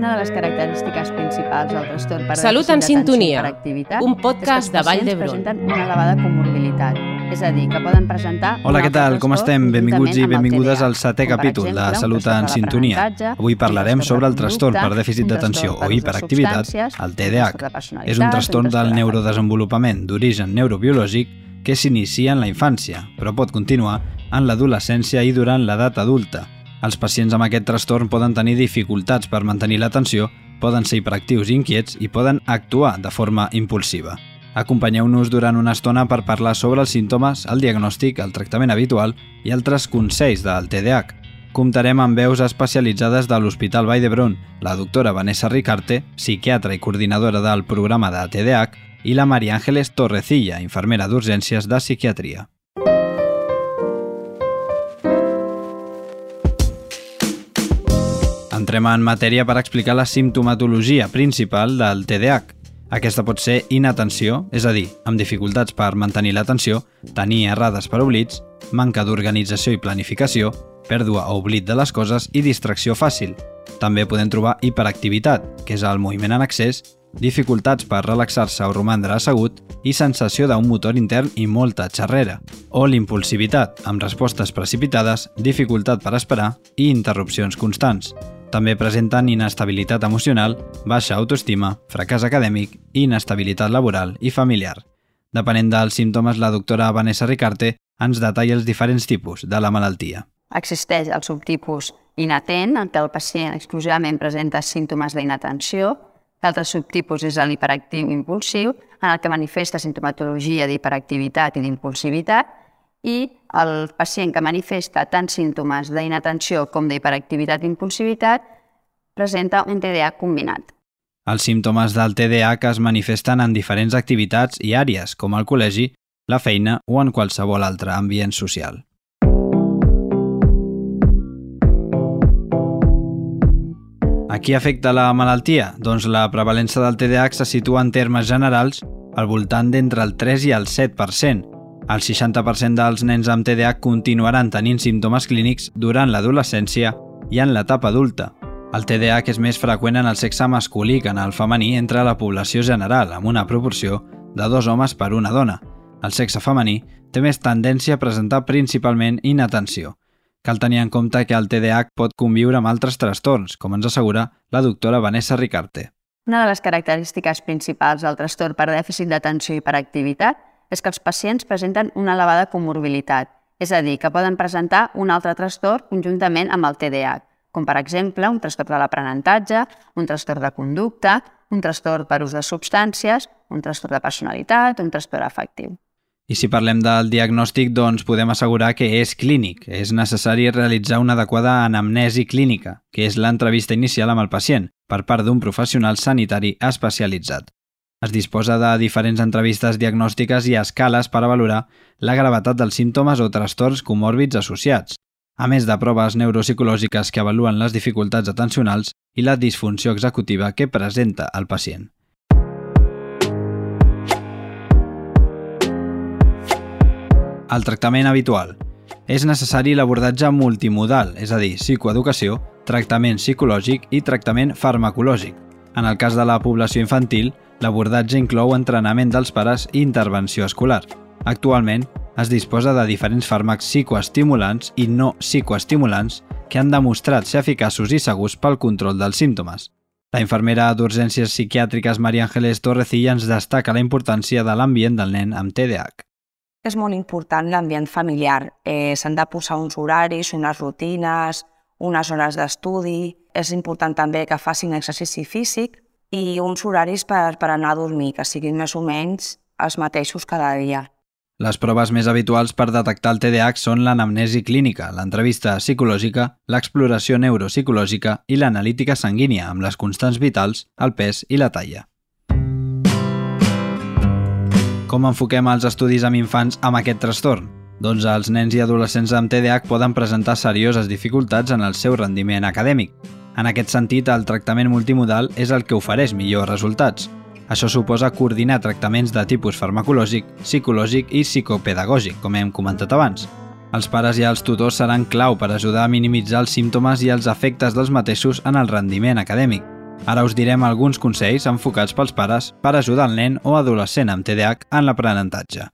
Una de les característiques principals del trastorn per Salut en sintonia, un podcast de Vall d'Hebron. presenten una elevada comorbilitat, és a dir, que poden presentar... Hola, què tal? Com estem? Benvinguts i benvingudes al setè capítol de Salut en Sintonia. Avui parlarem sobre el trastorn per dèficit d'atenció o hiperactivitat, el TDAH. És un trastorn del neurodesenvolupament d'origen neurobiològic que s'inicia en la infància, però pot continuar en l'adolescència i durant l'edat adulta. Els pacients amb aquest trastorn poden tenir dificultats per mantenir l'atenció, poden ser hiperactius i inquiets i poden actuar de forma impulsiva. Acompanyeu-nos durant una estona per parlar sobre els símptomes, el diagnòstic, el tractament habitual i altres consells del TDAH. Comptarem amb veus especialitzades de l'Hospital Vall d'Hebron, la doctora Vanessa Ricarte, psiquiatra i coordinadora del programa de TDAH, i la Maria Ángeles Torrecilla, infermera d'urgències de psiquiatria. Entrem en matèria per explicar la simptomatologia principal del TDAH. Aquesta pot ser inatenció, és a dir, amb dificultats per mantenir l'atenció, tenir errades per oblits, manca d'organització i planificació, pèrdua o oblit de les coses i distracció fàcil. També podem trobar hiperactivitat, que és el moviment en excés, dificultats per relaxar-se o romandre assegut i sensació d'un motor intern i molta xerrera, o l'impulsivitat, amb respostes precipitades, dificultat per esperar i interrupcions constants. També presenten inestabilitat emocional, baixa autoestima, fracàs acadèmic i inestabilitat laboral i familiar. Depenent dels símptomes, la doctora Vanessa Ricarte ens detalla els diferents tipus de la malaltia. Existeix el subtipus inatent, en què el pacient exclusivament presenta símptomes d'inatenció. L'altre subtipus és l'hiperactiu impulsiu, en el que manifesta sintomatologia d'hiperactivitat i d'impulsivitat, i el pacient que manifesta tant símptomes d'inatenció com d'hiperactivitat i impulsivitat presenta un TDAH combinat. Els símptomes del TDAH es manifesten en diferents activitats i àrees, com el col·legi, la feina o en qualsevol altre ambient social. A qui afecta la malaltia? Doncs la prevalença del TDAH se situa en termes generals al voltant d'entre el 3 i el 7%. El 60% dels nens amb TDAH continuaran tenint símptomes clínics durant l'adolescència i en l'etapa adulta. El TDAH és més freqüent en el sexe masculí que en el femení entre la població general, amb una proporció de dos homes per una dona. El sexe femení té més tendència a presentar principalment inatenció. Cal tenir en compte que el TDAH pot conviure amb altres trastorns, com ens assegura la doctora Vanessa Ricarte. Una de les característiques principals del trastorn per dèficit d'atenció i hiperactivitat és que els pacients presenten una elevada comorbilitat, és a dir, que poden presentar un altre trastorn conjuntament amb el TDAH, com per exemple un trastorn de l'aprenentatge, un trastorn de conducta, un trastorn per ús de substàncies, un trastorn de personalitat, un trastorn afectiu. I si parlem del diagnòstic, doncs podem assegurar que és clínic. És necessari realitzar una adequada anamnesi clínica, que és l'entrevista inicial amb el pacient, per part d'un professional sanitari especialitzat. Es disposa de diferents entrevistes diagnòstiques i escales per a valorar la gravetat dels símptomes o trastorns comòrbits associats, a més de proves neuropsicològiques que avaluen les dificultats atencionals i la disfunció executiva que presenta el pacient. El tractament habitual. És necessari l'abordatge multimodal, és a dir, psicoeducació, tractament psicològic i tractament farmacològic. En el cas de la població infantil, l'abordatge inclou entrenament dels pares i intervenció escolar. Actualment, es disposa de diferents fàrmacs psicoestimulants i no psicoestimulants que han demostrat ser eficaços i segurs pel control dels símptomes. La infermera d'urgències psiquiàtriques Maria Ángeles Torrecilla ens destaca la importància de l'ambient del nen amb TDAH. És molt important l'ambient familiar. Eh, S'han de posar uns horaris, unes rutines, unes hores d'estudi. És important també que facin exercici físic i uns horaris per, per anar a dormir, que siguin més o menys els mateixos cada dia. Les proves més habituals per detectar el TDAH són l'anamnesi clínica, l'entrevista psicològica, l'exploració neuropsicològica i l'analítica sanguínia amb les constants vitals, el pes i la talla. Com enfoquem els estudis amb infants amb aquest trastorn? Doncs els nens i adolescents amb TDAH poden presentar serioses dificultats en el seu rendiment acadèmic. En aquest sentit, el tractament multimodal és el que ofereix millors resultats. Això suposa coordinar tractaments de tipus farmacològic, psicològic i psicopedagògic, com hem comentat abans. Els pares i els tutors seran clau per ajudar a minimitzar els símptomes i els efectes dels mateixos en el rendiment acadèmic. Ara us direm alguns consells enfocats pels pares per ajudar el nen o adolescent amb TDAH en l'aprenentatge.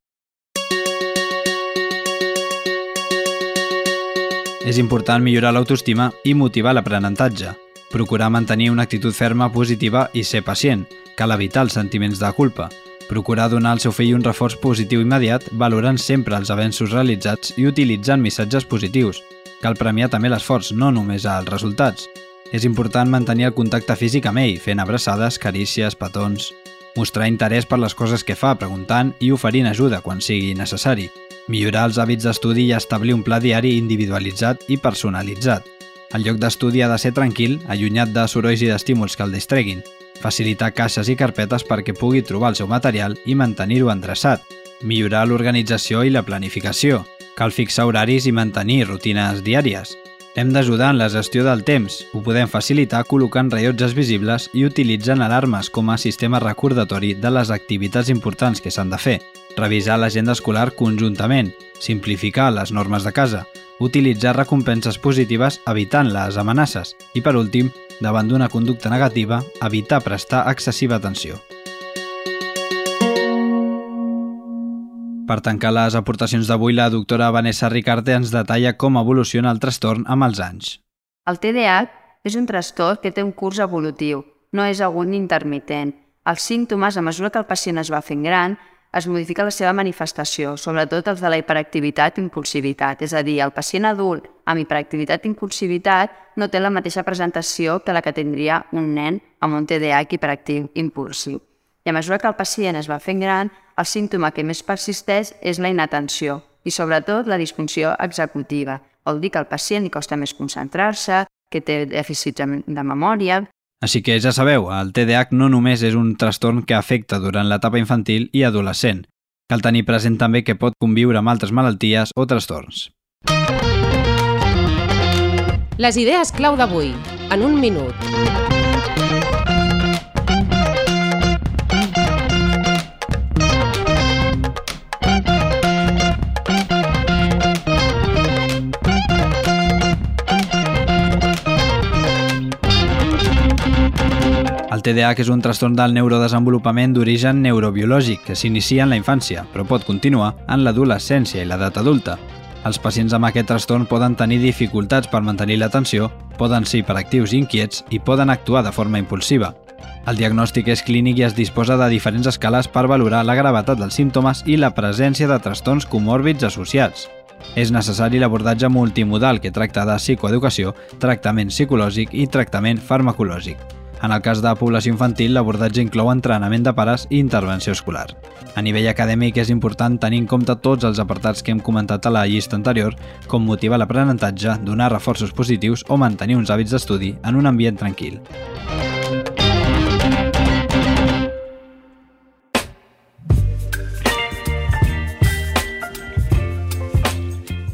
És important millorar l'autoestima i motivar l'aprenentatge. Procurar mantenir una actitud ferma, positiva i ser pacient. Cal evitar els sentiments de culpa. Procurar donar al seu fill un reforç positiu immediat, valorant sempre els avenços realitzats i utilitzant missatges positius. Cal premiar també l'esforç, no només els resultats. És important mantenir el contacte físic amb ell, fent abraçades, carícies, petons... Mostrar interès per les coses que fa, preguntant i oferint ajuda quan sigui necessari. Millorar els hàbits d'estudi i establir un pla diari individualitzat i personalitzat. El lloc d'estudi ha de ser tranquil, allunyat de sorolls i d'estímuls que el distreguin. Facilitar caixes i carpetes perquè pugui trobar el seu material i mantenir-ho endreçat. Millorar l'organització i la planificació. Cal fixar horaris i mantenir rutines diàries. Hem d'ajudar en la gestió del temps. Ho podem facilitar col·locant rellotges visibles i utilitzant alarmes com a sistema recordatori de les activitats importants que s'han de fer. Revisar l'agenda escolar conjuntament. Simplificar les normes de casa. Utilitzar recompenses positives evitant les amenaces. I per últim, davant d'una conducta negativa, evitar prestar excessiva atenció. Per tancar les aportacions d'avui, la doctora Vanessa Ricarte ens detalla com evoluciona el trastorn amb els anys. El TDAH és un trastorn que té un curs evolutiu, no és agut ni intermitent. Els símptomes, a mesura que el pacient es va fent gran, es modifica la seva manifestació, sobretot els de la hiperactivitat i impulsivitat. És a dir, el pacient adult amb hiperactivitat i impulsivitat no té la mateixa presentació que la que tindria un nen amb un TDAH hiperactiu impulsiu. I a mesura que el pacient es va fent gran, el símptoma que més persisteix és la inatenció i, sobretot, la disfunció executiva. Vol dir que al pacient li costa més concentrar-se, que té dèficits de memòria... Així que ja sabeu, el TDAH no només és un trastorn que afecta durant l'etapa infantil i adolescent. Cal tenir present també que pot conviure amb altres malalties o trastorns. Les idees clau d'avui, en un minut. TDAH és un trastorn del neurodesenvolupament d'origen neurobiològic que s'inicia en la infància, però pot continuar en l'adolescència i l'edat adulta. Els pacients amb aquest trastorn poden tenir dificultats per mantenir l'atenció, poden ser hiperactius i inquiets i poden actuar de forma impulsiva. El diagnòstic és clínic i es disposa de diferents escales per valorar la gravetat dels símptomes i la presència de trastorns comòrbits associats. És necessari l'abordatge multimodal que tracta de psicoeducació, tractament psicològic i tractament farmacològic. En el cas de població infantil, l'abordatge inclou entrenament de pares i intervenció escolar. A nivell acadèmic és important tenir en compte tots els apartats que hem comentat a la llista anterior, com motivar l'aprenentatge, donar reforços positius o mantenir uns hàbits d'estudi en un ambient tranquil.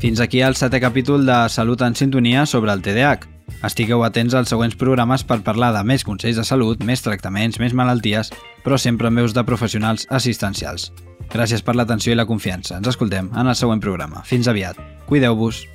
Fins aquí el setè capítol de Salut en sintonia sobre el TDAH. Estigueu atents als següents programes per parlar de més consells de salut, més tractaments, més malalties, però sempre amb veus de professionals assistencials. Gràcies per l'atenció i la confiança. Ens escoltem en el següent programa. Fins aviat. Cuideu-vos.